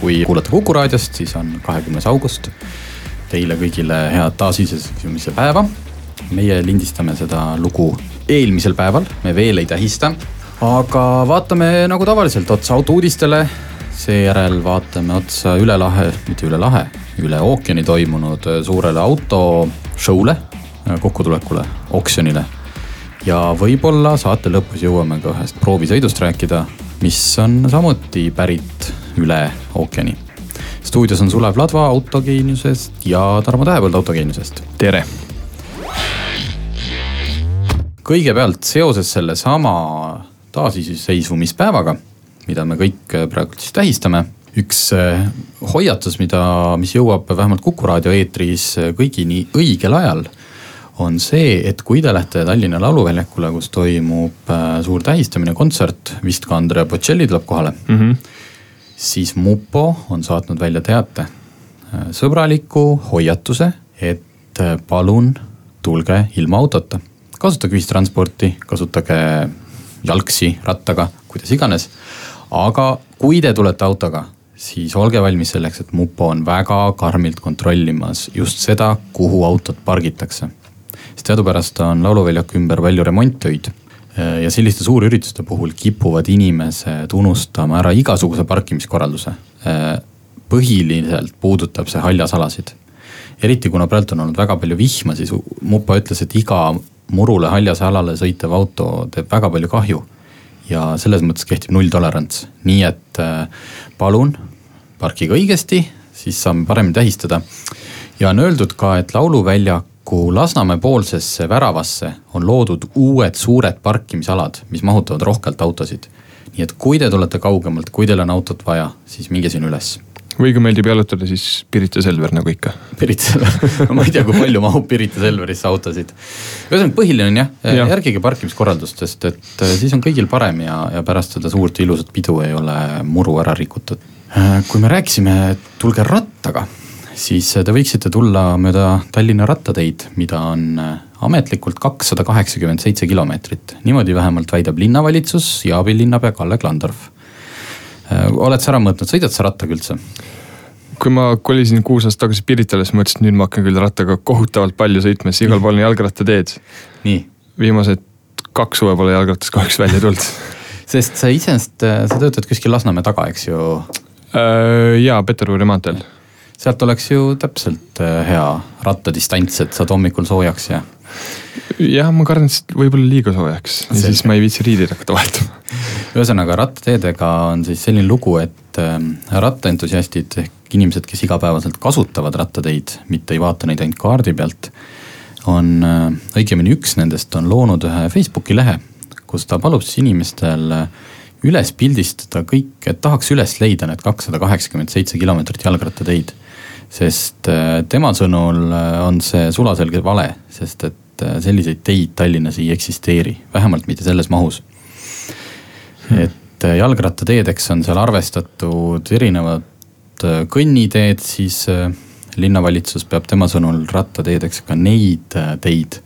kui kuulate Kuku raadiost, siis on kahekümnes august. Teile kõigile head taasiseseisvumise päeva. meie lindistame seda lugu eelmisel päeval, me veel ei tähista. aga vaatame nagu tavaliselt otsa autouudistele. seejärel vaatame otsa üle lahe, mitte üle lahe, üle ookeani toimunud suurele autoshow'le, kokkutulekule, oksjonile ja võib-olla saate lõpus jõuame ka ühest proovisõidust rääkida, mis on samuti pärit üle ookeani. stuudios on Sulev Ladva Autogeeniusest ja Tarmo Tähepõld Autogeeniusest. tere. kõigepealt seoses sellesama taasiseseisvumispäevaga, mida me kõik praegu siis tähistame üks eh, hoiatus, mida, mis jõuab vähemalt Kuku raadio eetris kõigini õigel ajal, on see, et kui te lähete Tallinna Lauluväljakule, kus toimub suur tähistamine, kontsert, vist ka Andrea Bocelli tuleb kohale mm. -hmm siis Mupo on saatnud välja teate, äh, sõbraliku hoiatuse, et äh, palun tulge ilma autota. kasutage ühistransporti, kasutage jalgsi, rattaga, kuidas iganes. aga kui te tulete autoga, siis olge valmis selleks, et Mupo on väga karmilt kontrollimas just seda, kuhu autot pargitakse. sest teadupärast on lauluväljaku ümber palju remonttöid ja selliste suurürituste puhul kipuvad inimesed unustama ära igasuguse parkimiskorralduse. Äh, põhiliselt puudutab see haljasalasid. eriti kuna praegu on olnud väga palju vihma, siis Mupa ütles, et iga murule haljasalale sõitev auto teeb väga palju kahju. ja selles mõttes kehtib nulltolerants, nii et äh, palun parkige õigesti, siis saame paremini tähistada. ja on öeldud ka, et lauluväljak paraku Lasnamäe poolsesse väravasse on loodud uued suured parkimisalad, mis mahutavad rohkelt autosid. nii et kui te tulete kaugemalt, kui teil on autot vaja, siis minge siin üles või kui meeldib jalutada, siis Pirita Selver nagu ikka. Pirita Selver ma ei tea, kui palju mahub Pirita Selverisse autosid. ühesõnaga põhiline on jah ja., järgige parkimiskorraldust, sest et äh, siis on kõigil parem ja, ja pärast seda suurt ilusat pidu ei ole muru ära rikutud. Äh, kui me rääkisime, tulge rattaga siis te võiksite tulla mööda Tallinna rattateid, mida on äh, ametlikult kakssada kaheksakümmend seitse kilomeetrit. niimoodi vähemalt väidab linnavalitsus ja abilinnapea Kalle Klandorf. Äh, oled sa ära mõõtnud, sõidad sa rattaga üldse? kui ma kolisin kuus aastat tagasi Piritale, siis mõtlesin, et nüüd ma hakkan küll rattaga kohutavalt palju sõitma, sest igal pool on jalgrattateed. viimased kaks suve pole jalgrattas kahjuks välja tulnud sest sa iseenesest, äh, sa töötad kuskil Lasnamäe taga, eks ju? jaa, Peterburi maanteel sealt oleks ju täpselt äh, hea rattadistants, et saad hommikul soojaks ja. jah, ma kardan, et võib-olla liiga soojaks ja Selge. siis ma ei viitsi riideid hakata vahetama. ühesõnaga rattateedega on siis selline lugu, et äh, rattaentusiastid ehk inimesed, kes igapäevaselt kasutavad rattateid, mitte ei vaata neid ainult kaardi pealt. on, äh, õigemini üks nendest on loonud ühe Facebooki lehe, kus ta palub siis inimestel üles pildistada kõik, et tahaks üles leida need kakssada kaheksakümmend seitse kilomeetrit jalgrattateid sest äh, tema sõnul äh, on see sulaselge vale, sest et äh, selliseid teid Tallinnas ei eksisteeri, vähemalt mitte selles mahus. Hmm.. et jalgrattateedeks on seal arvestatud erinevad kõnniteed, siis linnavalitsus peab tema sõnul rattateedeks ka neid teid,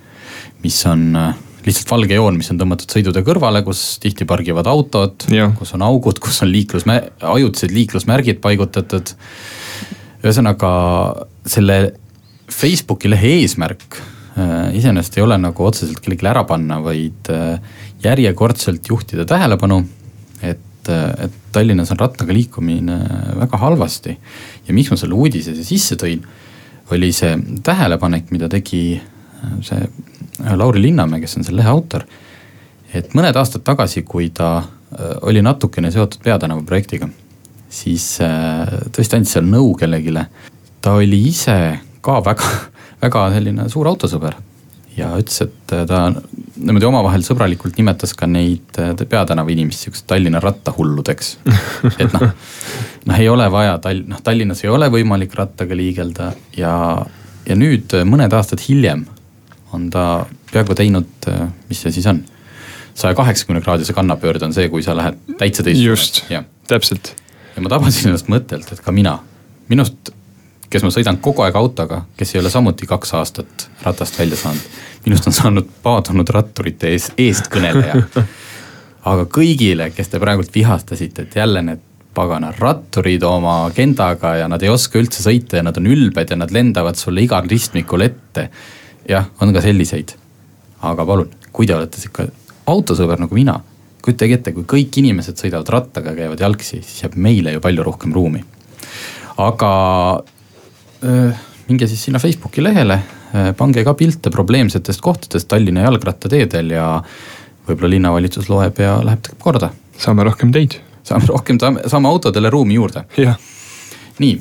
mis on lihtsalt valge joon, mis on tõmmatud sõidutee kõrvale, kus tihti pargivad autod, kus on augud, kus on liiklusmä-, ajutised liiklusmärgid paigutatud ühesõnaga selle Facebooki lehe eesmärk äh, iseenesest ei ole nagu otseselt kellelegi ära panna, vaid äh, järjekordselt juhtida tähelepanu, et, äh, et Tallinnas on rattaga liikumine väga halvasti. ja miks ma selle uudise siia sisse tõin, oli see tähelepanek, mida tegi see Lauri Linnamäe, kes on selle lehe autor. et mõned aastad tagasi, kui ta oli natukene seotud peatänava projektiga siis äh, tõesti andis seal nõu kellelegi. ta oli ise ka väga, väga selline suur autosõber. ja ütles, et ta niimoodi omavahel sõbralikult nimetas ka neid peatänava inimesi siukest Tallinna rattahulludeks. et noh, noh ei ole vaja Tall-, noh Tallinnas ei ole võimalik rattaga liigelda ja, ja nüüd mõned aastad hiljem on ta peaaegu teinud, mis see siis on saja kaheksakümne kraadise kannapöörde on see, kui sa lähed täitsa teist. just, täpselt. Ja ma tabasin ennast mõttelt, et ka mina, minust, kes ma sõidan kogu aeg autoga, kes ei ole samuti kaks aastat ratast välja saanud. minust on saanud paadunud ratturite ees, eestkõneleja. aga kõigile, kes te praegult vihastasite, et jälle need pagana ratturid oma agendaga ja nad ei oska üldse sõita ja nad on ülbed ja nad lendavad sulle igal ristmikul ette. jah, on ka selliseid. aga palun, kui te olete sihuke autosõber nagu mina, kujutage ette, kui kõik inimesed sõidavad rattaga, käivad jalgsi, siis jääb meile ju palju rohkem ruumi. aga öö, minge siis sinna Facebooki lehele, pange ka pilte probleemsetest kohtadest Tallinna jalgrattateedel ja võib-olla linnavalitsus loeb ja läheb tegema korda. saame rohkem teid. saame rohkem, saame, saame autodele ruumi juurde. nii,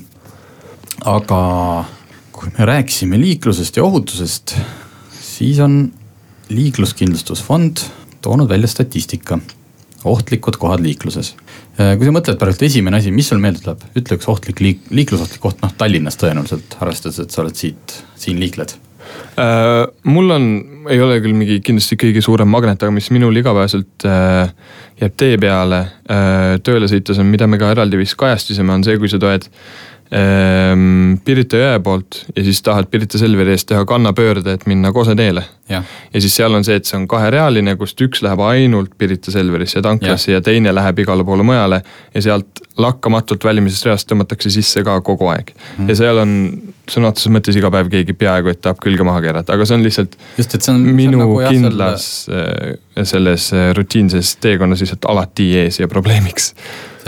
aga kui me rääkisime liiklusest ja ohutusest, siis on liikluskindlustusfond toonud välja statistika, ohtlikud kohad liikluses. Äh, kui sa mõtled praegu esimene asi, mis sul meelde tuleb, ütle üks ohtlik liik-, liiklusohtlik koht, noh Tallinnas tõenäoliselt, arvestades, et sa oled siit, siin liikled äh,. mul on, ei ole küll mingi kindlasti kõige suurem magnet, aga mis minul igapäevaselt äh, jääb tee peale äh, tööle sõites on, mida me ka eraldi vist kajastasime, on see, kui sa Ehm, Pirita jõe poolt ja siis tahad Pirita Selveri eest teha kannapöörde, et minna Kose teele. ja siis seal on see, et see on kaherealine, kust üks läheb ainult Pirita Selverisse tanklasse ja. ja teine läheb igale poole mujale. ja sealt lakkamatult välimisest reast tõmmatakse sisse ka kogu aeg mm.. ja seal on sõna otseses mõttes iga päev keegi peaaegu et tahab külge maha keerata, aga see on lihtsalt. just, see on. minu nagu kindlas selle... selles äh, rutiinses teekonnas lihtsalt alati ees ja probleemiks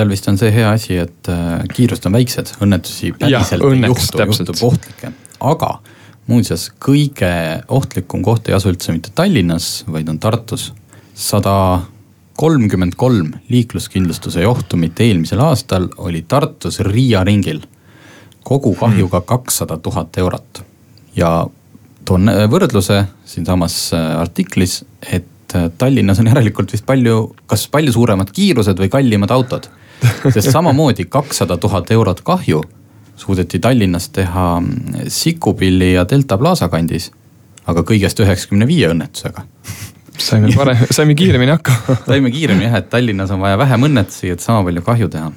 seal vist on see hea asi, et äh, kiirused on väiksed, õnnetusi päriselt ei juhtu, juhtub ohtlikke, aga muuseas, kõige ohtlikum koht ei asu üldse mitte Tallinnas, vaid on Tartus. sada kolmkümmend kolm liikluskindlustuse juhtumit eelmisel aastal oli Tartus Riia ringil. kogu kahjuga hmm. kakssada tuhat eurot ja toon äh, võrdluse siinsamas äh, artiklis, et Tallinnas on järelikult vist palju, kas palju suuremad kiirused või kallimad autod sest samamoodi kakssada tuhat eurot kahju suudeti Tallinnas teha Sikupilli ja Delta Plaza kandis, aga kõigest üheksakümne viie õnnetusega saime parem, saime kiiremini hakkama saime kiiremini jah, et Tallinnas on vaja vähem õnnetusi, et sama palju kahju teha.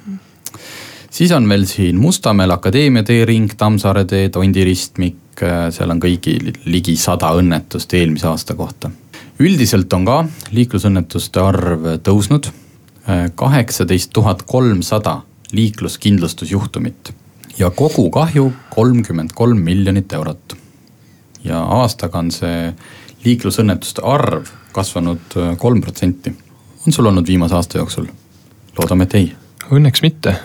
siis on veel siin Mustamäel Akadeemia teering, Tammsaare tee, Tondi ristmik, seal on kõigil ligi sada õnnetust eelmise aasta kohta. üldiselt on ka liiklusõnnetuste arv tõusnud kaheksateist tuhat kolmsada liikluskindlustusjuhtumit ja kogukahju kolmkümmend kolm miljonit eurot. ja aastaga on see liiklusõnnetuste arv kasvanud äh, kolm protsenti. on sul olnud viimase aasta jooksul? loodame, et ei. Õnneks mitte.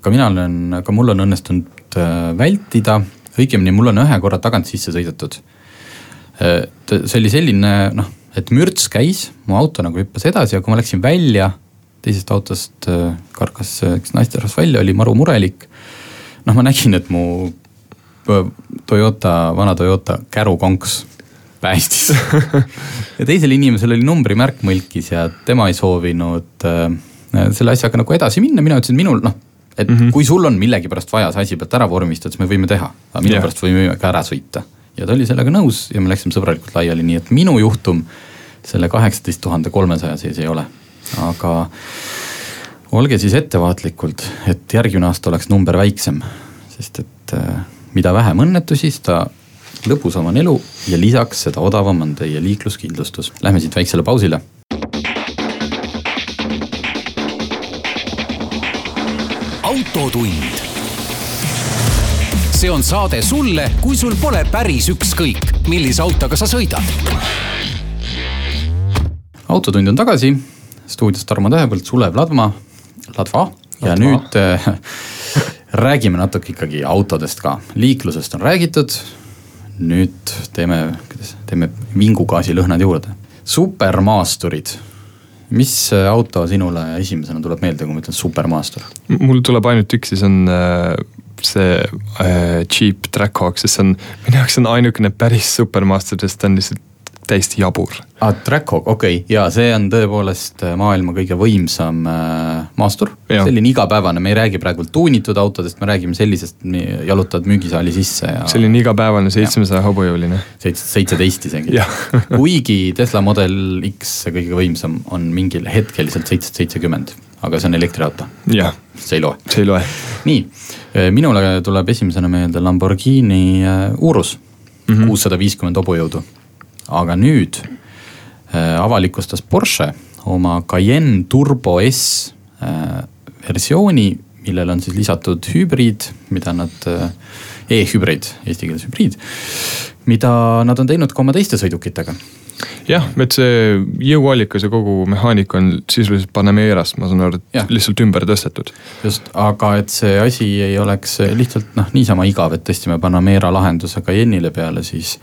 ka mina olen, ka mul on õnnestunud äh, vältida, õigemini mul on ühe korra tagant sisse sõidetud. Äh, see oli selline noh, et mürts käis, mu auto nagu hüppas edasi ja kui ma läksin välja teisest autost äh, karkas üks naisterahvas välja, oli maru murelik. noh, ma nägin, et mu äh, Toyota, vana Toyota kärukonks päästis ja teisel inimesel oli numbrimärk mõlkis ja tema ei soovinud äh, selle asjaga nagu edasi minna, mina ütlesin, minul noh, et mm -hmm. kui sul on millegipärast vaja see asi pealt ära vormistada, siis me võime teha, aga minu yeah. pärast võime ka ära sõita. ja ta oli sellega nõus ja me läksime sõbralikult laiali, nii et minu juhtum selle kaheksateist tuhande kolmesaja sees ei ole aga olge siis ettevaatlikud, et järgmine aasta oleks number väiksem, sest et äh, mida vähem õnnetusi, seda lõbusam on elu ja lisaks seda odavam on teie liikluskindlustus. Lähme siit väiksele pausile. autotund. see on saade sulle, kui sul pole päris ükskõik, millise autoga sa sõidad. autotund on tagasi stuudios Tarmo Tähepõld, Sulev Ladma, Ladva ja Ladva. nüüd äh, räägime natuke ikkagi autodest ka, liiklusest on räägitud. nüüd teeme, kuidas, teeme vingugaasi lõhnad juurde. supermaasturid, mis auto sinule esimesena tuleb meelde, kui ma ütlen supermaastur? mul tuleb ainult üks see on äh, see äh, Jeep Trackhawk, sest see on, minu jaoks on ainukene päris supermaastur, sest ta on lihtsalt täiesti jabur ah,. Trackhawk, okei okay. ja see on tõepoolest äh, maailma kõige võimsam äh, maastur. selline igapäevane, me ei räägi praegu tuunitud autodest, me räägime sellisest, jalutad müügisaali sisse ja. selline igapäevane seitsmesaja hobujõuline. seitse, seitseteist isegi kuigi Tesla Model X, see kõige võimsam, on mingil hetkel lihtsalt seitsesada seitsekümmend, aga see on elektriauto. see ei loe. see ei loe. nii, äh, minule tuleb esimesena meelde Lamborghini äh, Urus, mhm. kuussada viiskümmend hobujõudu. Aga nüüd Äh, avalikustas Porsche oma Cayenne Turbo S äh, versiooni, millele on siis lisatud hübriid, mida nad e, e-hübriid, eesti keeles hübriid, mida nad on teinud ka oma teiste sõidukitega jah, et see jõuallikas ja kogu mehaanika on sisuliselt Panamerast, ma saan aru, et lihtsalt ümber tõstetud. just, aga et see asi ei oleks lihtsalt noh, niisama igav, et tõstsime Panamera lahenduse Cayenne'ile peale, siis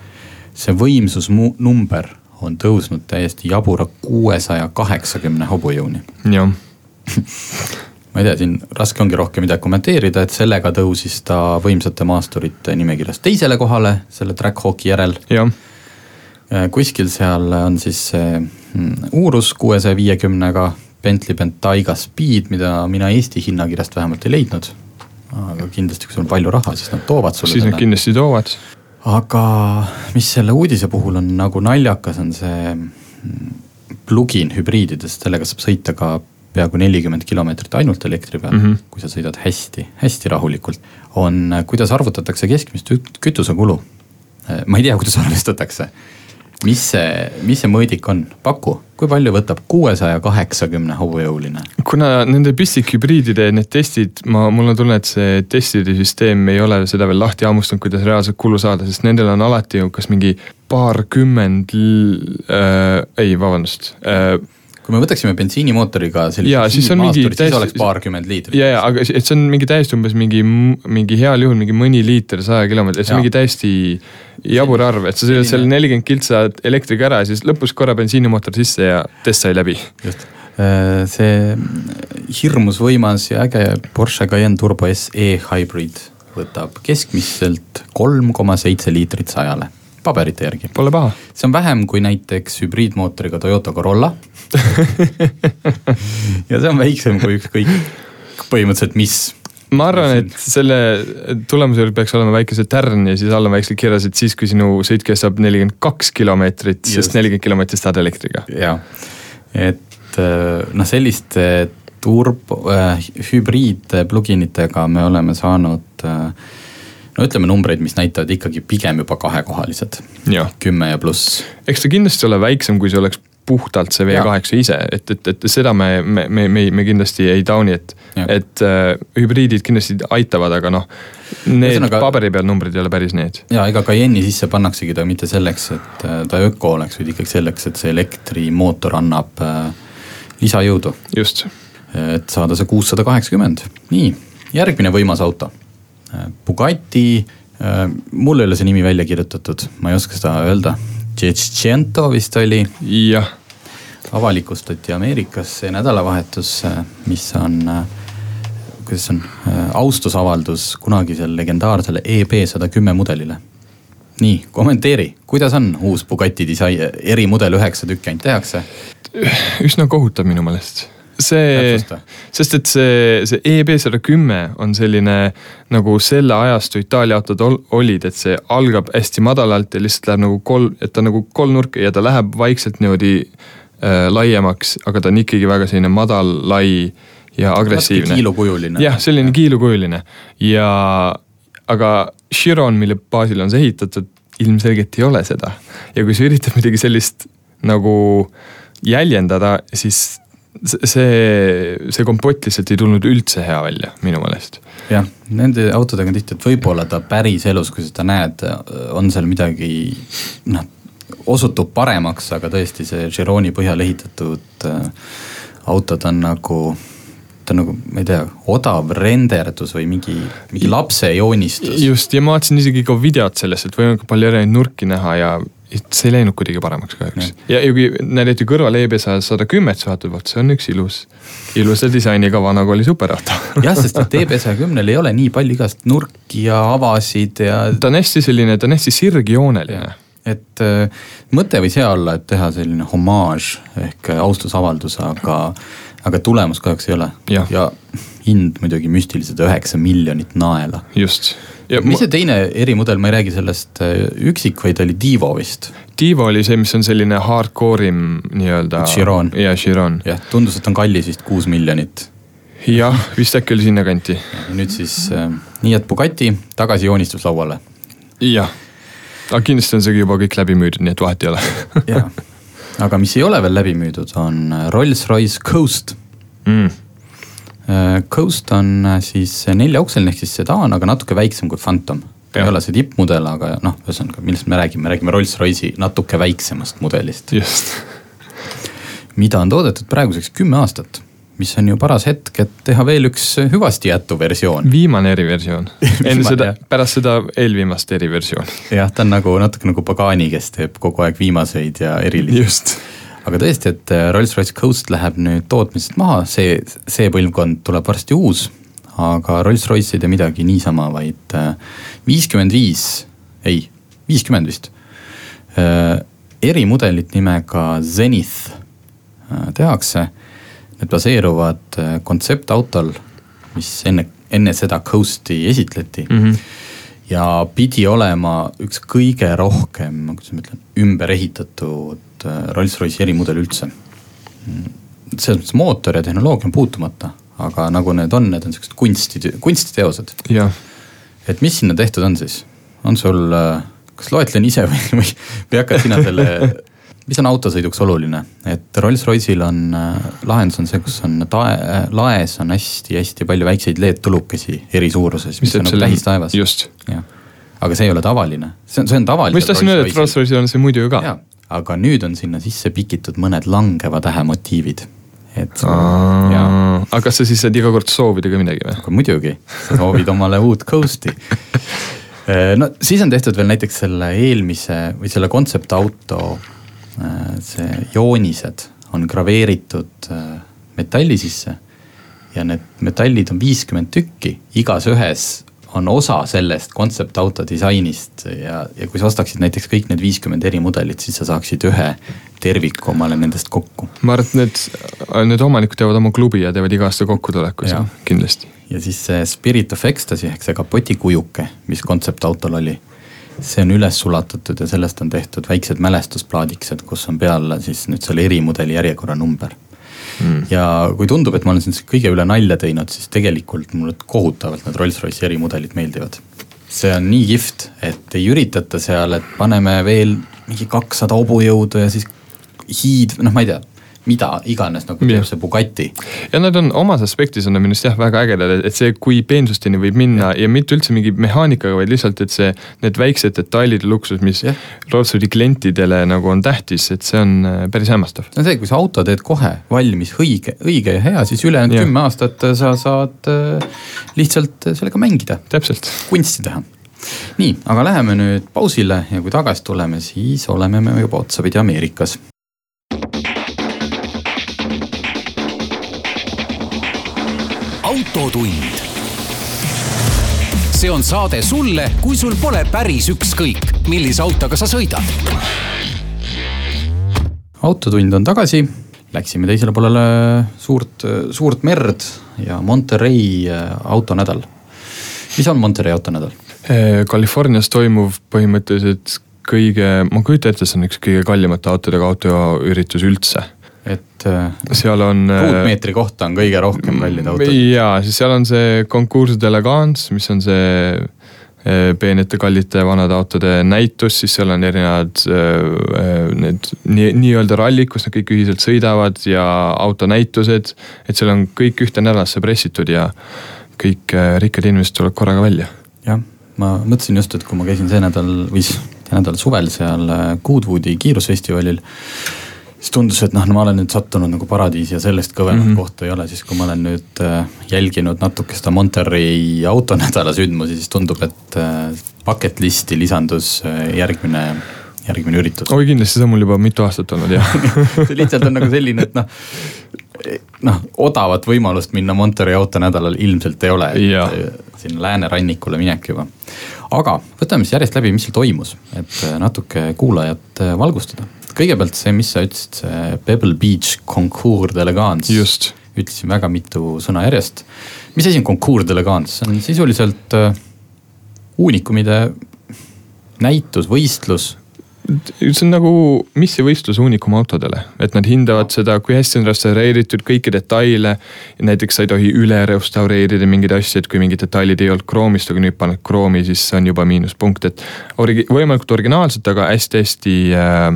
see võimsusnumber on tõusnud täiesti jabura kuuesaja kaheksakümne hobujõuni. jah ma ei tea, siin raske ongi rohkem midagi kommenteerida, et sellega tõusis ta võimsate maasturite nimekirjas teisele kohale selle Trackhawki järel. Äh, kuskil seal on siis see mm, Urus kuuesaja viiekümnega, Bentley Bentayga Speed, mida mina Eesti hinnakirjast vähemalt ei leidnud. aga kindlasti, kui sul on palju raha, siis nad toovad sulle. siis nad kindlasti toovad aga mis selle uudise puhul on nagu naljakas, on see mm, plugin hübriididest, sellega saab sõita ka peaaegu nelikümmend kilomeetrit ainult elektri peal mm, -hmm. kui sa sõidad hästi, hästi rahulikult. on, kuidas arvutatakse keskmist kütusekulu. ma ei tea, kuidas arvestatakse mis see, mis see mõõdik on, paku, kui palju võtab kuuesaja kaheksakümne hobujõuline? kuna nende pistikhübriidide need testid, ma, mul on tunne, et see testide süsteem ei ole seda veel lahti hammustanud, kuidas reaalselt kulu saada, sest nendel on alati ju kas mingi paarkümmend äh,, ei vabandust äh, kui me võtaksime bensiinimootoriga sellise hiidmaasturit, siis täiesti... oleks paarkümmend liitrit. ja, ja aga et see on mingi täiesti umbes mingi, mingi heal juhul mingi mõni liiter saja kilomeetri, see on mingi täiesti jabur arv, et sa sõidad seal nelikümmend kiltsa elektriga ära ja siis lõpus korra bensiinimootor sisse ja test sai läbi. just, äh, see hirmus võimas ja äge Porsche Cayenne Turbo SE Hybrid võtab keskmiselt kolm koma seitse liitrit sajale paberite järgi. Pole paha. see on vähem kui näiteks hübriidmootoriga Toyota Corolla ja see on väiksem kui ükskõik põhimõtteliselt mis ma arvan, et selle tulemuse juurde peaks olema väike see tärn ja siis all on väiksed kirjas, et siis, kui sinu sõit kestab nelikümmend kaks kilomeetrit, sest nelikümmend kilomeetrit saad elektriga. jah, et äh, noh, selliste turbo äh,, hübriid pluginitega me oleme saanud äh, no ütleme numbreid, mis näitavad ikkagi pigem juba kahekohalised. kümme ja pluss. eks ta kindlasti ole väiksem, kui see oleks puhtalt see V8 ise, et, et, et seda me, me, me, me, me kindlasti ei tauni, et, et äh, hübriidid kindlasti aitavad, aga noh. Need Ühesõnaga, paberi peal numbrid ei ole päris need. ja ega Cayenne'i sisse pannaksegi ta mitte selleks, et äh, ta öko oleks, vaid ikkagi selleks, et see elektrimootor annab äh, lisajõudu. just. et saada see kuussada kaheksakümmend, nii, järgmine võimas auto Bugatti, äh, mul ei ole see nimi välja kirjutatud, ma ei oska seda öelda. Tšetšento vist oli. jah. avalikustati Ameerikas see nädalavahetus, mis on, äh, kuidas on, äh, austusavaldus kunagisele legendaarsele EB sada kümme mudelile. nii, kommenteeri, kuidas on uus Bugatti disain, erimudel üheksa tükki ainult tehakse? üsna kohutav minu meelest see, sest et see, see EB sada kümme on selline nagu selle ajastu Itaalia autod olid, et see algab hästi madalalt ja lihtsalt läheb nagu kolm, et ta nagu kolmnurk ja ta läheb vaikselt niimoodi äh, laiemaks, aga ta on ikkagi väga selline madal, lai ja agressiivne. kiilukujuline. jah, selline ja. kiilukujuline ja, aga Chiron, mille baasil on see ehitatud, ilmselgelt ei ole seda. ja kui sa üritad midagi sellist nagu jäljendada, siis see, see kompott lihtsalt ei tulnud üldse hea välja, minu meelest. jah, nende autodega on tihti, et võib-olla ta päriselus, kui sa seda näed, on seal midagi noh, osutub paremaks, aga tõesti see Chironi põhjal ehitatud äh, autod on nagu ta on nagu, ma ei tea, odav renderdus või mingi, mingi lapse joonistus. just ja ma vaatasin isegi ka videot sellest, et võimalikult palju erinevaid nurki näha ja see ei läinud kuidagi paremaks kahjuks. ja, ja kui näidati kõrval EB sada kümmet, sa vaatad, vot see on üks ilus, ilusa disainiga vanakooli superauto jah, sest et saja kümnel ei ole nii palju igast nurki ja avasid ja. ta on hästi selline, ta on hästi sirgjooneline et äh, mõte võis hea olla, et teha selline homaaž ehk austusavaldus, aga, aga tulemus kahjuks ei ole. ja hind muidugi müstilised üheksa miljonit naela. just. Mis see teine erimudel, ma ei räägi sellest äh, üksik, vaid oli Divo vist. Divo oli see, mis on selline hardcore im nii-öelda. Chiron. jaa, Chiron. jah, tundus, et on kallis vist kuus miljonit. jah, vist äkki oli sinnakanti. nüüd siis äh, nii, et Bugatti tagasi joonistuslauale. jah, aga kindlasti on see juba kõik läbi müüdud, nii et vahet ei ole jah, aga mis ei ole veel läbi müüdud, on Rolls-Royce Coast mm Coast on äh, siis neljaukseline ehk siis sedaan, aga natuke väiksem kui Phantom. ei ole see tippmudel, aga noh, ühesõnaga, millest me räägime, räägime Rolls-Royce'i natuke väiksemast mudelist. just. mida on toodetud praeguseks kümme aastat, mis on ju paras hetk, et teha veel üks hüvasti jätu versioon. viimane eriversioon enne seda, pärast seda eelviimast eriversiooni. jah, ta on nagu natuke nagu Pagani, kes teeb kogu aeg viimaseid ja erilisi. just aga tõesti, et äh, Rolls-Royce Coast läheb nüüd tootmisest maha, see, see põlvkond tuleb varsti uus. aga Rolls-Royce ei tee midagi niisama, vaid äh, viiskümmend viis, ei, viiskümmend vist. Äh, erimudelit nimega Zenith tehakse. Need baseeruvad kontseptautol, mis enne, enne seda Coast'i esitleti mm. -hmm ja pidi olema üks kõige rohkem, kuidas ma ütlen, ümber ehitatud Äh, Rolls-Royce'i erimudel üldse. selles mõttes mootor ja tehnoloogia on puutumata, aga nagu need on, need on siuksed kunsti, kunstiteosed. et mis sinna tehtud on siis, on sul, äh, kas loetlen ise või, või, või hakkad sina selle mis on autosõiduks oluline, et Rolls-Royce'il on, äh, lahendus on see, kus on tae, laes on hästi-hästi palju väikseid LED-tulukesi eri suuruses, mis, mis on nagu tähistaevas. just. aga see ei ole tavaline, see on, see on tavaline. ma just tahtsin öelda, et Rolls-Royce'il on see muidu ju ka aga nüüd on sinna sisse pikitud mõned langeva tähe motiivid. et aga kas sa siis saad iga kord soovida ka midagi või? muidugi, sa soovid omale uut coast'i äh, no siis on tehtud veel näiteks selle eelmise või selle kontseptauto äh, see joonised on graveeritud äh, metalli sisse. ja need metallid on viiskümmend tükki, igas ühes on osa sellest kontseptauto disainist ja, ja kui sa ostaksid näiteks kõik need viiskümmend eri mudelit, siis sa saaksid ühe terviku omale nendest kokku. ma arvan, et need, need omanikud teevad oma klubi ja teevad iga aasta kokkutuleku, kindlasti. ja siis see Spirit of Ecstasy ehk see kapotikujuke, mis kontseptautol oli. see on üles sulatatud ja sellest on tehtud väiksed mälestusplaadikesed, kus on peal siis nüüd selle erimudeli järjekorranumber mm.. ja kui tundub, et ma olen siin kõige üle nalja teinud, siis tegelikult mulle kohutavalt need Rolls-Royce'i erimudelid meeldivad. see on nii kihvt, et ei üritata seal, et paneme veel mingi kakssada hobujõudu ja siis hiid, noh, ma ei tea mida iganes nagu teeb see Bugatti. ja nad on omas aspektis on nad minu arust jah väga ägedad, et see, kui peensusteni võib minna ja, ja mitte üldse mingi mehaanikaga, vaid lihtsalt, et see, need väiksed detailid luksus, mis Rolls-Royce'i klientidele nagu on tähtis, et see on äh, päris hämmastav. no see, kui sa auto teed kohe valmis, õige, õige ja hea, siis ülejäänud kümme aastat sa saad äh, lihtsalt sellega mängida. täpselt. kunsti teha nii, aga läheme nüüd pausile ja kui tagasi tuleme, siis oleme me juba otsapidi Ameerikas. Autotund. see on saade sulle, kui sul pole päris ükskõik, millise autoga sa sõidad. autotund on tagasi, läksime teisele poolele suurt, suurt merd ja Monterey äh, autonädal. mis on Monterey autonädal? Äh, Californias toimuv põhimõtteliselt kõige, ma kujutan ette, see on üks kõige kallimate autodega autoüritus üldse et äh, seal on. Äh, ruutmeetri kohta on kõige rohkem kallid autod. jaa, siis seal on see Concours d'Elegance, mis on see äh, peenete, kallite vanade autode näitus, siis seal on erinevad need nii, nii-öelda rallid, kus nad kõik ühiselt sõidavad ja autonäitused. et seal on kõik ühte nädalasse pressitud ja kõik rikkad inimesed tulevad korraga välja. jah, ma mõtlesin just, et kui ma käisin see nädal või see nädal suvel seal Goodwoodi kiirusfestivalil siis tundus, et noh no,, ma olen nüüd sattunud nagu paradiisi ja sellest kõvemat mm -hmm. kohta ei ole, siis kui ma olen nüüd äh, jälginud natuke seda Monterey autonädala sündmusi, siis tundub, et äh, bucket list'i lisandus äh, järgmine, järgmine üritus. oi kindlasti, see on mul juba mitu aastat olnud jah see lihtsalt on nagu selline, et noh, noh odavat võimalust minna Monterey autonädalal ilmselt ei ole, et sinna läänerannikule minek juba aga võtame siis järjest läbi, mis seal toimus, et äh, natuke kuulajat äh, valgustada. Kõigepealt see, mis sa ütlesid, see Pebble Beach Concours d'Elegance. ütlesin väga mitu sõna järjest. mis asi on Concours d'Elegance, see on sisuliselt äh, uunikumide näitus, võistlus see on nagu missivõistlus Unicum autodele, et nad hindavad seda, kui hästi on restaureeritud kõiki detaile. näiteks sa ei tohi üle restaureerida mingeid asju, et kui mingid detailid ei olnud kroomist, aga nüüd paned kroomi, siis see on juba miinuspunkt, et origi-, võimalikult originaalselt, aga hästi-hästi äh,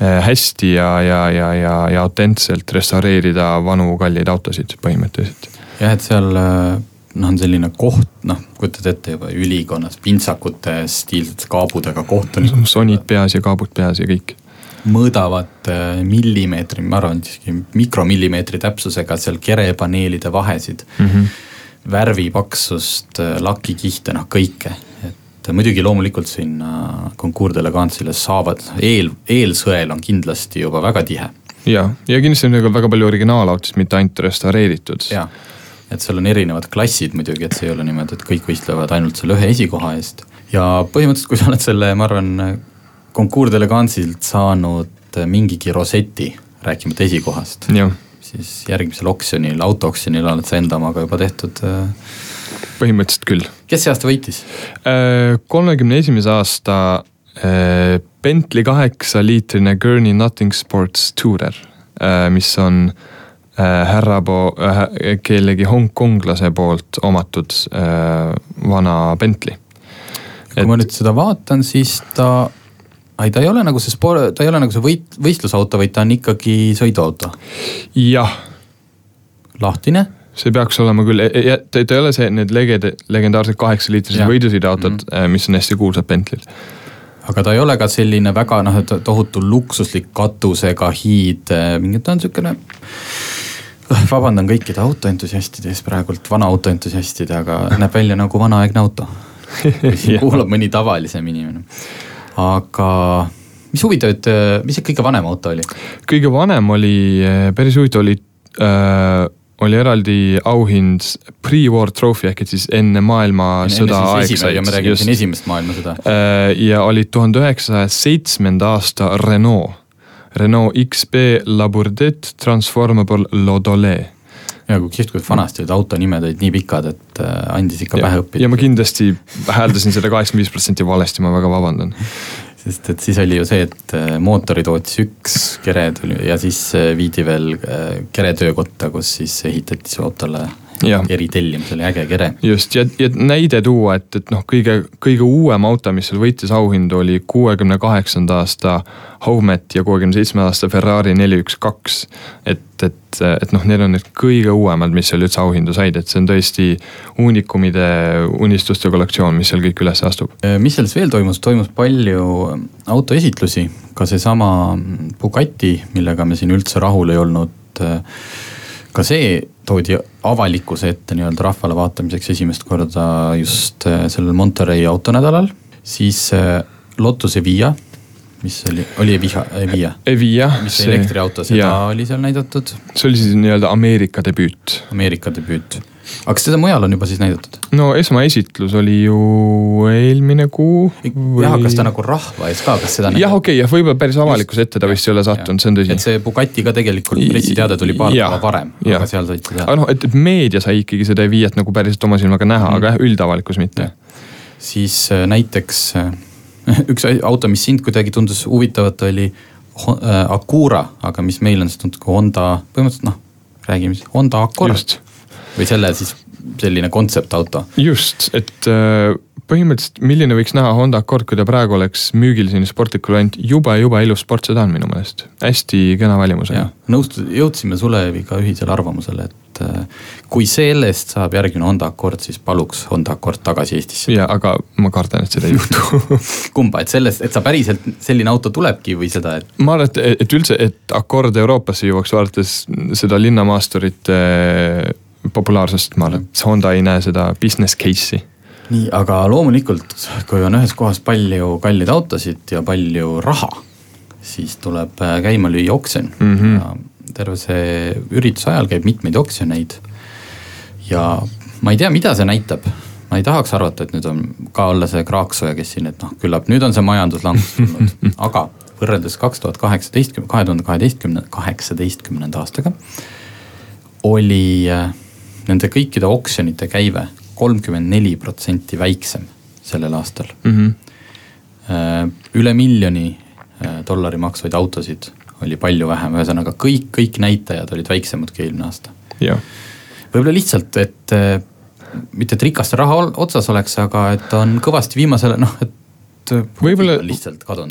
hästi ja, ja, ja, ja, ja autentselt restaureerida vanu kalleid autosid põhimõtteliselt. jah, et seal äh noh, on selline koht, noh, kujutad ette juba ülikonnas pintsakute stiilsete kaabudega kohtunikud. sonid peas ja kaabud peas ja kõik. mõõdavad äh, millimeetri, ma arvan isegi mikromillimeetri täpsusega seal kerepaneelide vahesid mm. -hmm. värvi paksust, äh, lakikihte, noh kõike, et muidugi loomulikult sinna Concours d'Elegance'ile saavad, eel, eelsõel on kindlasti juba väga tihe. ja, ja kindlasti on väga palju originaalautosid, mitte ainult restaureeritud. jaa et seal on erinevad klassid muidugi, et see ei ole niimoodi, et kõik võistlevad ainult selle ühe esikoha eest. ja põhimõtteliselt, kui sa oled selle, ma arvan, Concours d'Elegance'ilt saanud mingigi roseti, rääkimata esikohast. siis järgmisel oksjonil, autooksjonil oled sa enda omaga juba tehtud. Äh, põhimõtteliselt küll. kes see aasta võitis? Äh, kolmekümne esimese aasta äh, Bentley kaheksa liitrine Gurney Nothing Sports Tourer, mis on äh, Äh, härra po-, äh, kellegi hongkonglase poolt omatud äh, vana Bentley. kui ma nüüd seda vaatan, siis ta, ei ta ei ole nagu see sport, ta ei ole nagu see võit-, võistlusauto, vaid ta on ikkagi sõiduauto. jah. lahtine see peaks olema küll, e-, e-, ta, ei ole see, need leged-, legendaarsed kaheksaliitrised võidusõiduautod mm, -hmm. mis on hästi kuulsad Bentley'l aga ta ei ole ka selline väga noh, tohutu luksuslik katusega hiid, mingi ta on siukene vabandan kõikide autoentusiastide ees praegult, vana autoentusiastide, aga näeb välja nagu vanaaegne auto. kuulab mõni tavalisem inimene. aga mis huvitav, et mis see kõige vanem auto oli? kõige vanem oli, päris huvitav oli äh, oli eraldi auhind pre-war trophy ehk et siis enne maailmasõda aegsaid. me räägime siin esimest maailmasõda. Äh, ja oli tuhande üheksasaja seitsmenda aasta Renault Renault XB Labourdet Transformable Lodole ja kui kihvt, kui vanasti olid autonimed olid nii pikad, et äh, andis ikka ja, pähe õppida. ja ma kindlasti hääldasin seda kaheksakümmend viis protsenti valesti, ma väga vabandan. Sest et siis oli ju see, et äh, mootori tootis üks kere tuli ja siis äh, viidi veel kere töökotta, kus siis ehitati su autole eritellimus oli äge kere. just ja, ja näide tuua, et, et noh, kõige, kõige uuem auto, mis seal võitis auhindu, oli kuuekümne kaheksanda aasta Howmet ja kuuekümne seitsme aasta Ferrari neli üks kaks. et, et, et noh, need on need kõige uuemad, mis seal üldse auhindu said, et see on tõesti uunikumide unistuste kollektsioon, mis seal kõik üles astub. mis seal siis veel toimus, toimus palju autoesitlusi, ka seesama Bugatti, millega me siin üldse rahul ei olnud ka see toodi avalikkuse ette nii-öelda rahvale vaatamiseks esimest korda just äh, sellel Monterey autonädalal, siis äh, Lotus Evija, mis oli, oli Evija, Evija? Evija. mis see elektriauto, seda ja. oli seal näidatud. see oli siis nii-öelda Ameerika debüüt. Ameerika debüüt aga kas seda mujal on juba siis näidatud? no esmaesitlus oli ju eelmine kuu või.... jah, kas ta nagu rahva ees ka, kas seda. jah, okei okay,, jah, võib-olla päris avalikkuse ette ta vist ei ole sattunud, see on tõsi. et see Bugatti ka tegelikult pressiteade tuli paar päeva varem, aga seal saite teha. aga noh, et, meedia sai ikkagi seda Viiet nagu päriselt oma silmaga näha mm., aga jah, üldavalikkus mitte. siis äh, näiteks äh, üks auto, mis sind kuidagi tundus huvitavat, oli äh, Acura, aga mis meil on siis tuntud kui Honda, põhimõtteliselt noh, räägime siis Honda Accord või selle siis selline kontseptauto. just, et äh, põhimõtteliselt milline võiks näha Honda Accord, kui ta praegu oleks müügil selline sportlik variant, jube, jube ilus sportsedan minu meelest, hästi kena välimusega. nõustu-, jõudsime Suleviga ühisele arvamusele, et äh, kui sellest saab järgmine Honda Accord, siis paluks Honda Accord tagasi Eestisse. ja aga ma kardan, et seda ei juhtu kumba, et sellest, et sa päriselt selline auto tulebki või seda, et? ma arvan, et, et üldse, et Accord Euroopasse jõuaks, vaadates seda linnamaasturite populaarsust, ma arvan, et Honda ei näe seda business case'i. nii, aga loomulikult, kui on ühes kohas palju kalleid autosid ja palju raha, siis tuleb äh, käima lüüa oksjon mm. -hmm. Terve see ürituse ajal käib mitmeid oksjoneid. ja ma ei tea, mida see näitab. ma ei tahaks arvata, et nüüd on ka olla see Kraaksooja, kes siin, et noh, küllap nüüd on see majanduslangus tulnud, aga võrreldes kaks tuhat kaheksateistkümne, kahe tuhande kaheteistkümne, kaheksateistkümnenda aastaga oli äh, nende kõikide oksjonite käive kolmkümmend neli protsenti väiksem sellel aastal mm. -hmm. üle miljoni äh, dollari maksvaid autosid oli palju vähem, ühesõnaga kõik, kõik näitajad olid väiksemad kui eelmine aasta. võib-olla lihtsalt, et mitte et rikaste raha otsas oleks, aga et on kõvasti viimasel noh, et võib-olla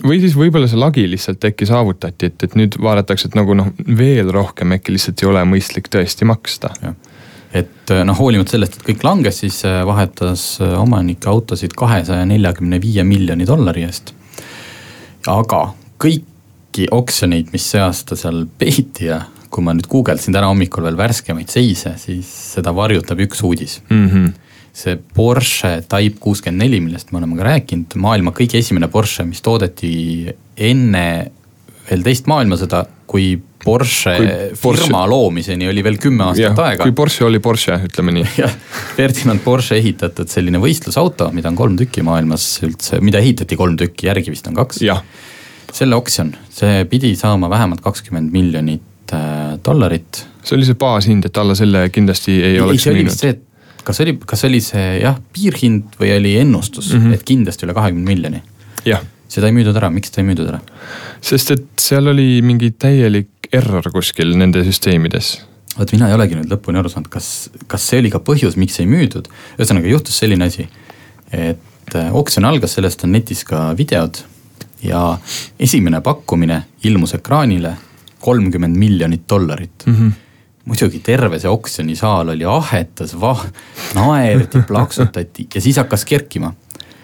või siis võib-olla see lagi lihtsalt äkki saavutati, et, et nüüd vaadatakse, et nagu noh, veel rohkem äkki lihtsalt ei ole mõistlik tõesti maksta. et noh, hoolimata sellest, et kõik langes, siis äh, vahetas omanike autosid kahesaja neljakümne viie miljoni dollari eest. aga kõiki oksjoneid, mis see aasta seal peeti ja kui ma nüüd guugeldasin täna hommikul veel värskemaid seise, siis seda varjutab üks uudis mm. -hmm see Porsche Type kuuskümmend neli, millest me oleme ka rääkinud, maailma kõige esimene Porsche, mis toodeti enne veel teist maailmasõda, kui Porsche kui Porsche... firma loomiseni oli veel kümme aastat ja, aega. kui Porsche oli Porsche, ütleme nii. jah, Ferdinand Porsche ehitatud selline võistlusauto, mida on kolm tükki maailmas üldse, mida ehitati kolm tükki, järgi vist on kaks. Selle oksjon, see pidi saama vähemalt kakskümmend miljonit äh, dollarit. see oli see baashind, et alla selle kindlasti ei, ei oleks müünud kas oli, kas oli see jah, piirhind või oli ennustus mm, -hmm. et kindlasti üle kahekümne miljoni? seda ei müüdud ära, miks seda ei müüdud ära? sest et seal oli mingi täielik error kuskil nende süsteemides. vot mina ei olegi nüüd lõpuni aru saanud, kas, kas see oli ka põhjus, miks ei müüdud. ühesõnaga juhtus selline asi, et äh, oksjon algas, sellest on netis ka videod ja esimene pakkumine ilmus ekraanile kolmkümmend miljonit dollarit mm. -hmm muidugi terve see oksjonisaal oli ahetas, vah-, naerdi, plaksutati ja siis hakkas kerkima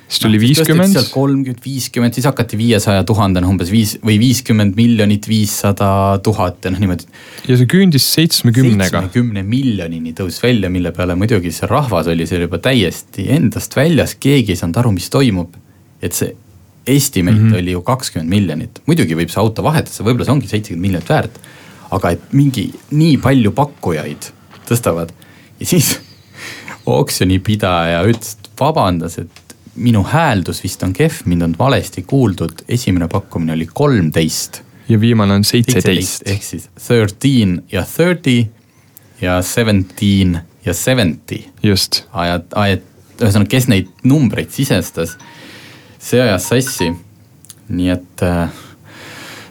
siis tuli viiskümmend. kolmkümmend, viiskümmend, siis hakati viiesaja tuhandena umbes viis või viiskümmend miljonit, viissada tuhat ja noh, niimoodi. ja see küündis seitsmekümnega. seitsmekümne miljonini tõusis välja, mille peale muidugi see rahvas oli seal juba täiesti endast väljas, keegi ei saanud aru, mis toimub. et see estimate mm -hmm. oli ju kakskümmend miljonit, muidugi võib see auto vahetada, võib-olla see ongi seitsekümmend miljonit väärt aga et mingi nii palju pakkujaid tõstavad ja siis oksjonipidaja ütles, et vabandas, et minu hääldus vist on kehv, mind on valesti kuuldud, esimene pakkumine oli kolmteist. ja viimane on seitseteist. ehk siis thirteen ja thirty ja seventeen ja seventy. just. ajad, ajad, ühesõnaga, kes neid numbreid sisestas, see ajas sassi. nii et äh,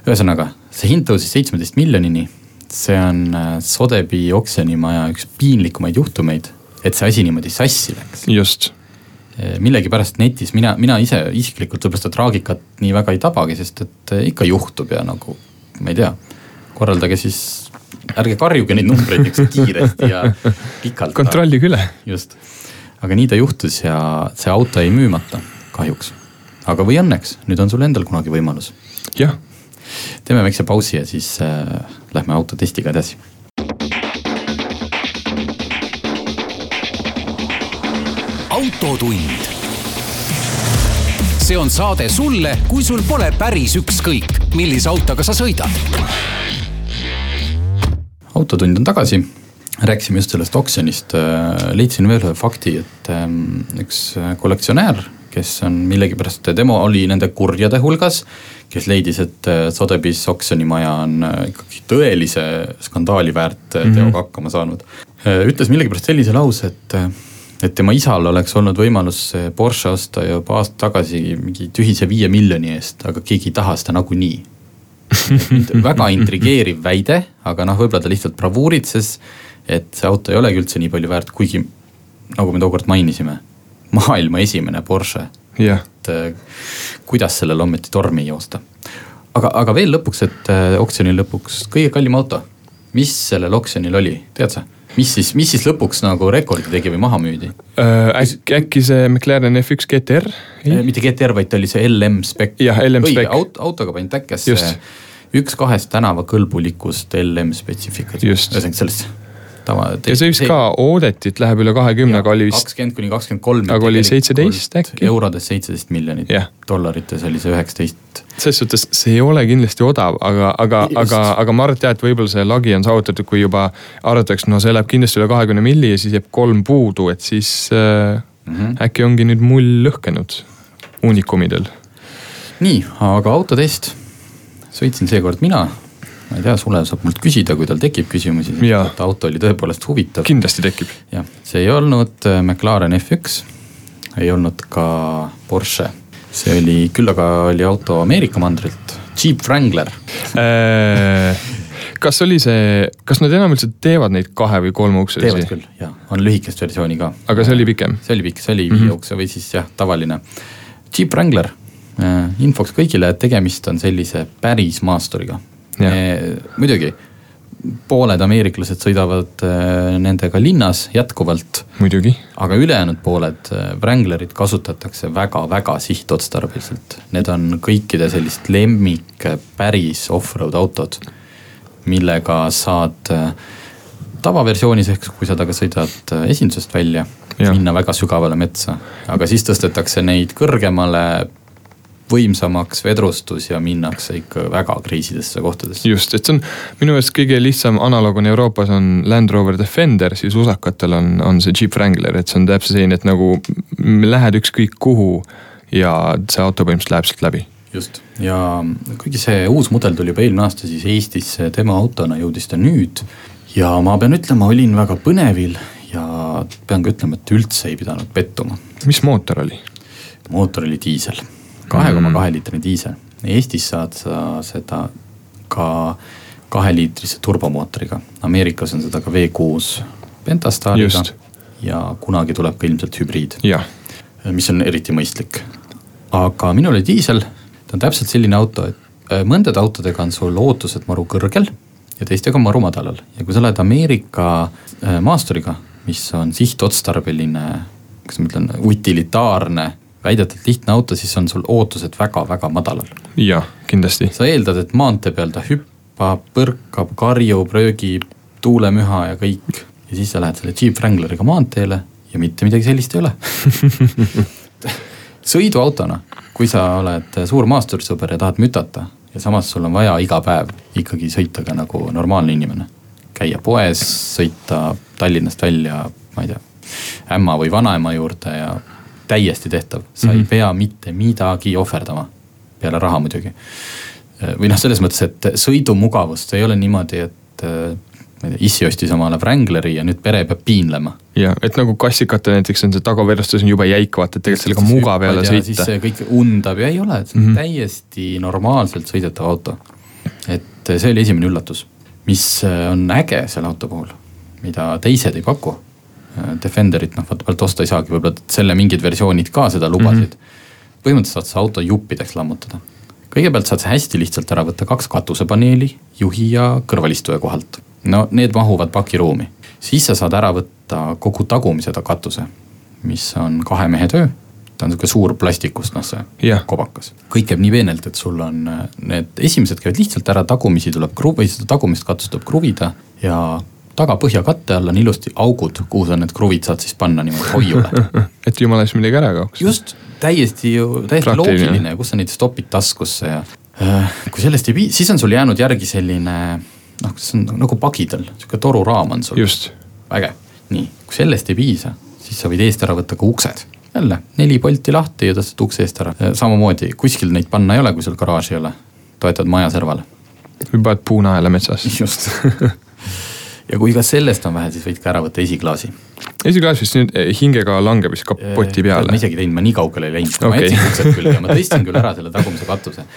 ühesõnaga see hind tõusis seitsmeteist miljonini. see on äh, Sotheby's oksjonimaja üks piinlikumaid juhtumeid, et see asi niimoodi sassi läks. just äh, millegipärast netis mina, mina ise isiklikult võib-olla seda traagikat nii väga ei tabagi, sest et ikka juhtub ja nagu ma ei tea, korraldage siis, ärge karjuge neid numbreid niisuguse kiiresti ja pikalt. kontrollige üle. just, aga nii ta juhtus ja see auto jäi müümata, kahjuks. Aga või õnneks, nüüd on sul endal kunagi võimalus. jah teeme väikse pausi ja siis äh, lähme autotestiga edasi. autotund. see on saade sulle, kui sul pole päris ükskõik, millise autoga sa sõidad. autotund on tagasi rääkisime just sellest oksjonist, äh, leidsin veel ühe fakti, et ähm, üks kollektsionäär, kes on millegipärast, tema oli nende kurjade hulgas kes leidis, et äh, Sotheby's oksjonimaja on äh, ikkagi tõelise skandaali väärt mm -hmm. teoga hakkama saanud. ütles millegipärast sellise lause, et, et tema isal oleks olnud võimalus Porsche osta juba aasta tagasi mingi tühise viie miljoni eest, aga keegi ei taha seda nagunii väga intrigeeriv väide, aga noh, võib-olla ta lihtsalt bravuuritses, et see auto ei olegi üldse nii palju väärt, kuigi nagu me tookord mainisime, maailma esimene Porsche yeah.. et äh, kuidas sellele ometi tormi joosta. aga, aga veel lõpuks, et äh, oksjonil lõpuks kõige kallim auto, mis sellel oksjonil oli, tead sa? mis siis, mis siis lõpuks nagu rekordi tegi või maha müüdi äh,? äkki, see McLaren F1 GTR? Äh, mitte GTR, vaid ta oli see LM spec. jah, LM spec. auto, autoga pandi täkkesse üks kahest tänavakõlbulikust LM spetsifikatsioonist, ühesõnaga sellest tava. ja see vist ka Audetit läheb üle kahekümne, aga oli vist. kakskümmend kuni kakskümmend kolm. aga oli seitseteist äkki? eurodes seitseteist miljonit yeah., dollarites oli see üheksateist. selles suhtes see ei ole kindlasti odav, aga, aga, aga, aga ma arvan, et jah, et võib-olla see lagi on saavutatud, kui juba arvatakse, no see läheb kindlasti üle kahekümne milli ja siis jääb kolm puudu, et siis äh, mm. -hmm. äkki ongi nüüd mull lõhkenud uunikumidel. nii, aga autotest sõitsin seekord mina. Ma ei tea, Sulev saab mult küsida, kui tal tekib küsimusi, et auto oli tõepoolest huvitav. kindlasti tekib. jah, see ei olnud äh, McLaren F1, ei olnud ka Porsche, see oli, küll aga oli auto Ameerika mandrilt, Jeep Wrangler äh kas oli see, kas nad enam üldse teevad neid kahe või kolmeukselisi? teevad küll, jaa, on lühikest versiooni ka. aga see oli pikem? see oli pikk, see oli mm -hmm. viieukse või siis jah, tavaline. Jeep Wrangler, äh, infoks kõigile, et tegemist on sellise päris maasturiga. Muidugi, pooled ameeriklased sõidavad äh, nendega linnas jätkuvalt. muidugi. aga ülejäänud pooled äh, Wranglerid kasutatakse väga-väga sihtotstarbeliselt. Need on kõikide sellist lemmik päris off-road autod millega saad äh, tavaversioonis, ehk kui sa temaga sõidad esindusest välja, minna väga sügavale metsa, aga siis tõstetakse neid kõrgemale võimsamaks vedrustus ja minnakse ikka väga kriisidesse kohtadesse. just, et see on minu meelest kõige lihtsam analoog on Euroopas on Land Rover Defender, siis usakatel on, on see Jeep Wrangler, et see on täpselt selline, et nagu lähed ükskõik kuhu ja see auto põhimõtteliselt läheb sealt läbi just, ja kuigi see uus mudel tuli juba eelmine aasta, siis Eestisse tema autona jõudis ta nüüd. ja ma pean ütlema, olin väga põnevil ja pean ka ütlema, et üldse ei pidanud pettuma. mis mootor oli? mootor oli diisel, kahe koma kahe liitrine diisel. Eestis saad sa seda ka kaheliitrise turbomootoriga, Ameerikas on seda ka V6 Pentastaariga ja kunagi tuleb ka ilmselt hübriid. mis on eriti mõistlik. aga minul oli diisel ta on täpselt selline auto, et äh, mõndade autodega on sul ootused maru kõrgel ja teistega maru madalal ja kui sa lähed Ameerika äh, maasturiga, mis on sihtotstarbeline, kuidas ma ütlen, utilitaarne väidetavalt lihtne auto, siis on sul ootused väga-väga madalal. jah, kindlasti. sa eeldad, et maantee peal ta hüppab, põrkab, karjub, röögib, tuulemüha ja kõik. ja siis sa lähed selle Jeep Wrangleriga maanteele ja mitte midagi sellist ei ole sõiduautona kui sa oled suur maasturisõber ja tahad mütata ja samas sul on vaja iga päev ikkagi sõita ka nagu normaalne inimene. käia poes, sõita Tallinnast välja, ma ei tea, ämma või vanaema juurde ja täiesti tehtav, sa mm -hmm. ei mhm. pea mitte midagi ohverdama. peale raha muidugi. või noh, selles mõttes, et sõidumugavust ei ole niimoodi, et ma ei tea, issi ostis omale Wrangleri ja nüüd pere peab piinlema. ja, et nagu klassikatel näiteks on see tagavedustus on jube jäik, vaata, et tegelikult sellega mugav ei ole sõita. kõik undab ja ei ole, et see on mm -hmm. täiesti normaalselt sõidetav auto. et see oli esimene üllatus, mis on äge selle auto puhul, mida teised ei paku. Defenderit noh, vaata pealt osta ei saagi, võib-olla selle mingid versioonid ka seda lubasid mm. -hmm. põhimõtteliselt saad sa auto juppideks lammutada kõigepealt saad sa hästi lihtsalt ära võtta kaks katusepaneeli juhi ja kõrvalistuja kohalt no need mahuvad pakiruumi, siis sa saad ära võtta kogu tagumise katuse, mis on kahe mehe töö ta on sihuke suur plastikust, noh see yeah. kobakas. kõik käib nii peenelt, et sul on äh, need esimesed käivad lihtsalt ära, tagumisi tuleb kruv- või seda tagumist katust tuleb kruvida ja taga põhjakatte all on ilusti augud, kuhu sa need kruvid saad siis panna niimoodi hoiule et jumala eest midagi ära kaoks. just, täiesti ju, täiesti Praktiline. loogiline kus sa neid stopid taskusse ja äh, kui sellest ei piisa, siis on sul jäänud järgi selline noh, see on nagu pagidel, sihuke toruraam on sul. vägev, nii, kui sellest ei piisa, siis sa võid eest ära võtta ka uksed. jälle neli bolti lahti ja tõstad ukse eest ära, samamoodi kuskil neid panna ei ole, kui sul garaaži ei ole. toetad maja servale. või paned puunaela metsas. just ja kui ka sellest on vähe, siis võid ka ära võtta esiklaasi. esiklaas vist nüüd eh, hingega langeb vist kapoti peale. ma isegi teinud, ma nii kaugele ei läinud okay., ma jätsin uksed külge, ma tõstsin küll ära selle tagumise katuse.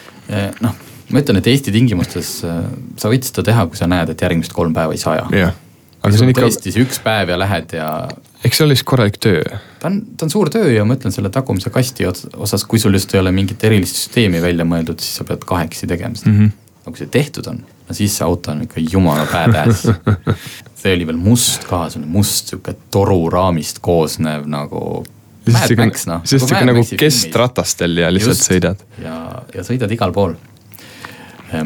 noh ma ütlen, et Eesti tingimustes äh, sa võid seda teha, kui sa näed, et järgmised kolm päeva ei saja. jah, aga see on ikka. tõesti see üks päev ja lähed ja. eks see ole siis korralik töö. ta on, ta on suur töö ja ma ütlen selle tagumise kasti osas, kui sul just ei ole mingit erilist süsteemi välja mõeldud, siis sa pead kahekesi tegema seda mm. -hmm. aga kui see tehtud on, no siis see auto on ikka jumala badass see oli veel must ka, see oli must sihuke toruraamist koosnev nagu Max noh. siis sihuke nagu kestratastel ja lihtsalt Just, sõidad. ja, ja sõidad igal pool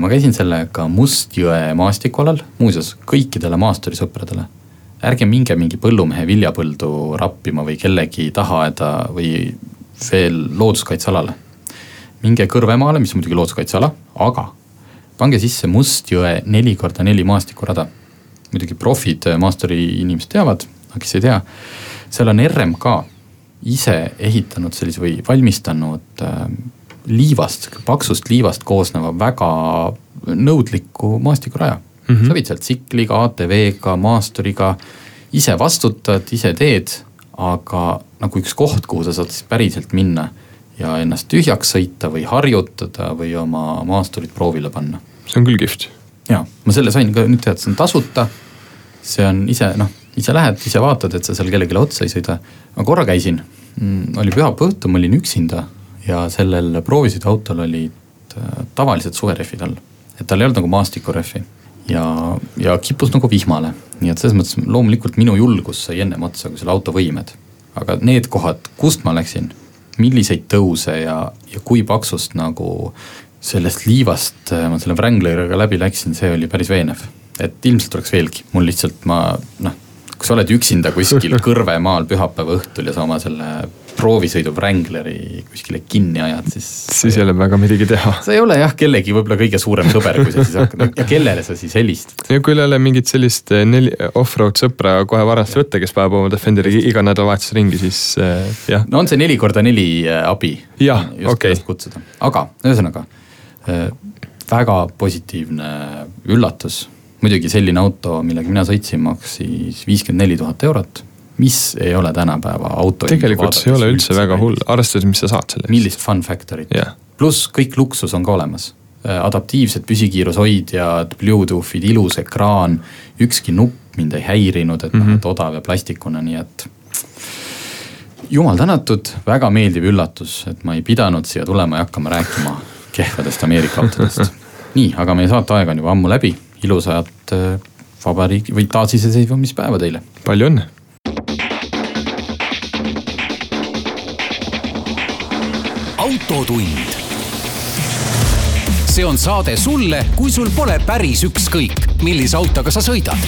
ma käisin sellega Mustjõe maastikualal, muuseas kõikidele maasturisõpradele. ärge minge mingi põllumehe viljapõldu rappima või kellegi tahaaeda või veel looduskaitsealale. minge Kõrvemaale, mis on muidugi looduskaitseala, aga pange sisse Mustjõe neli korda neli maastikurada. muidugi profid maasturi inimesed teavad, aga kes ei tea, seal on RMK ise ehitanud sellise või valmistanud äh, liivast, paksust liivast koosneva väga nõudliku maastikuraja mm. -hmm. sa võid sealt tsikliga, ATV-ga, maasturiga, ise vastutad, ise teed, aga nagu üks koht, kuhu sa saad siis päriselt minna ja ennast tühjaks sõita või harjutada või oma maasturit proovile panna. see on küll kihvt. ja, ma selle sain ka nüüd teada, see on tasuta. see on ise noh, ise lähed, ise vaatad, et sa seal kellelegi otsa ei sõida. ma korra käisin, mm, oli pühapäeva õhtu, ma olin üksinda ja sellel proovisõiduautol olid äh, tavalised suverehvid all. et tal ei olnud nagu maastikurehvi ja, ja kippus nagu vihmale. nii et selles mõttes loomulikult minu julgus sai ennem otsa kui selle auto võimed. aga need kohad, kust ma läksin, milliseid tõuse ja, ja kui paksust nagu sellest liivast äh, ma selle Wrangleriga läbi läksin, see oli päris veenev. et ilmselt tuleks veelgi, mul lihtsalt ma noh, kui sa oled üksinda kuskil Kõrvemaal pühapäeva õhtul ja sa oma selle proovisõidu Wrangleri kuskile kinni ajad, siis. siis ei ole väga midagi teha. sa ei ole jah kellegi võib-olla kõige suurem sõber, kui sa siis hakkad ja kellele sa siis helistad. ja kui ei ole mingit sellist eh, neli, off-road sõpra kohe varast võtta, kes paneb oma Defenderi iga nädalavahetus ringi, siis äh, jah. no on see neli korda neli eh, abi. jah, okei. kutsuda, aga ühesõnaga äh, väga positiivne üllatus muidugi selline auto, millega mina sõitsin, maksis viiskümmend neli tuhat eurot mis ei ole tänapäeva auto. tegelikult see ei ole üldse, üldse väga hull, arvestades, mis sa saad selle eest. millist fun factor'it yeah., pluss kõik luksus on ka olemas. Äh, adaptiivsed püsikiirushoidjad, Bluetoothid, ilus ekraan, ükski nupp mind ei häirinud, et mm -hmm. noh, et odav ja plastikune, nii et jumal tänatud, väga meeldiv üllatus, et ma ei pidanud siia tulema ja hakkama rääkima kehvadest Ameerika autodest. nii, aga meie saateaeg on juba ammu läbi, ilusat äh, vabariigi või taasiseseisvumispäeva teile. palju õnne autotund. see on saade sulle, kui sul pole päris ükskõik, millise autoga sa sõidad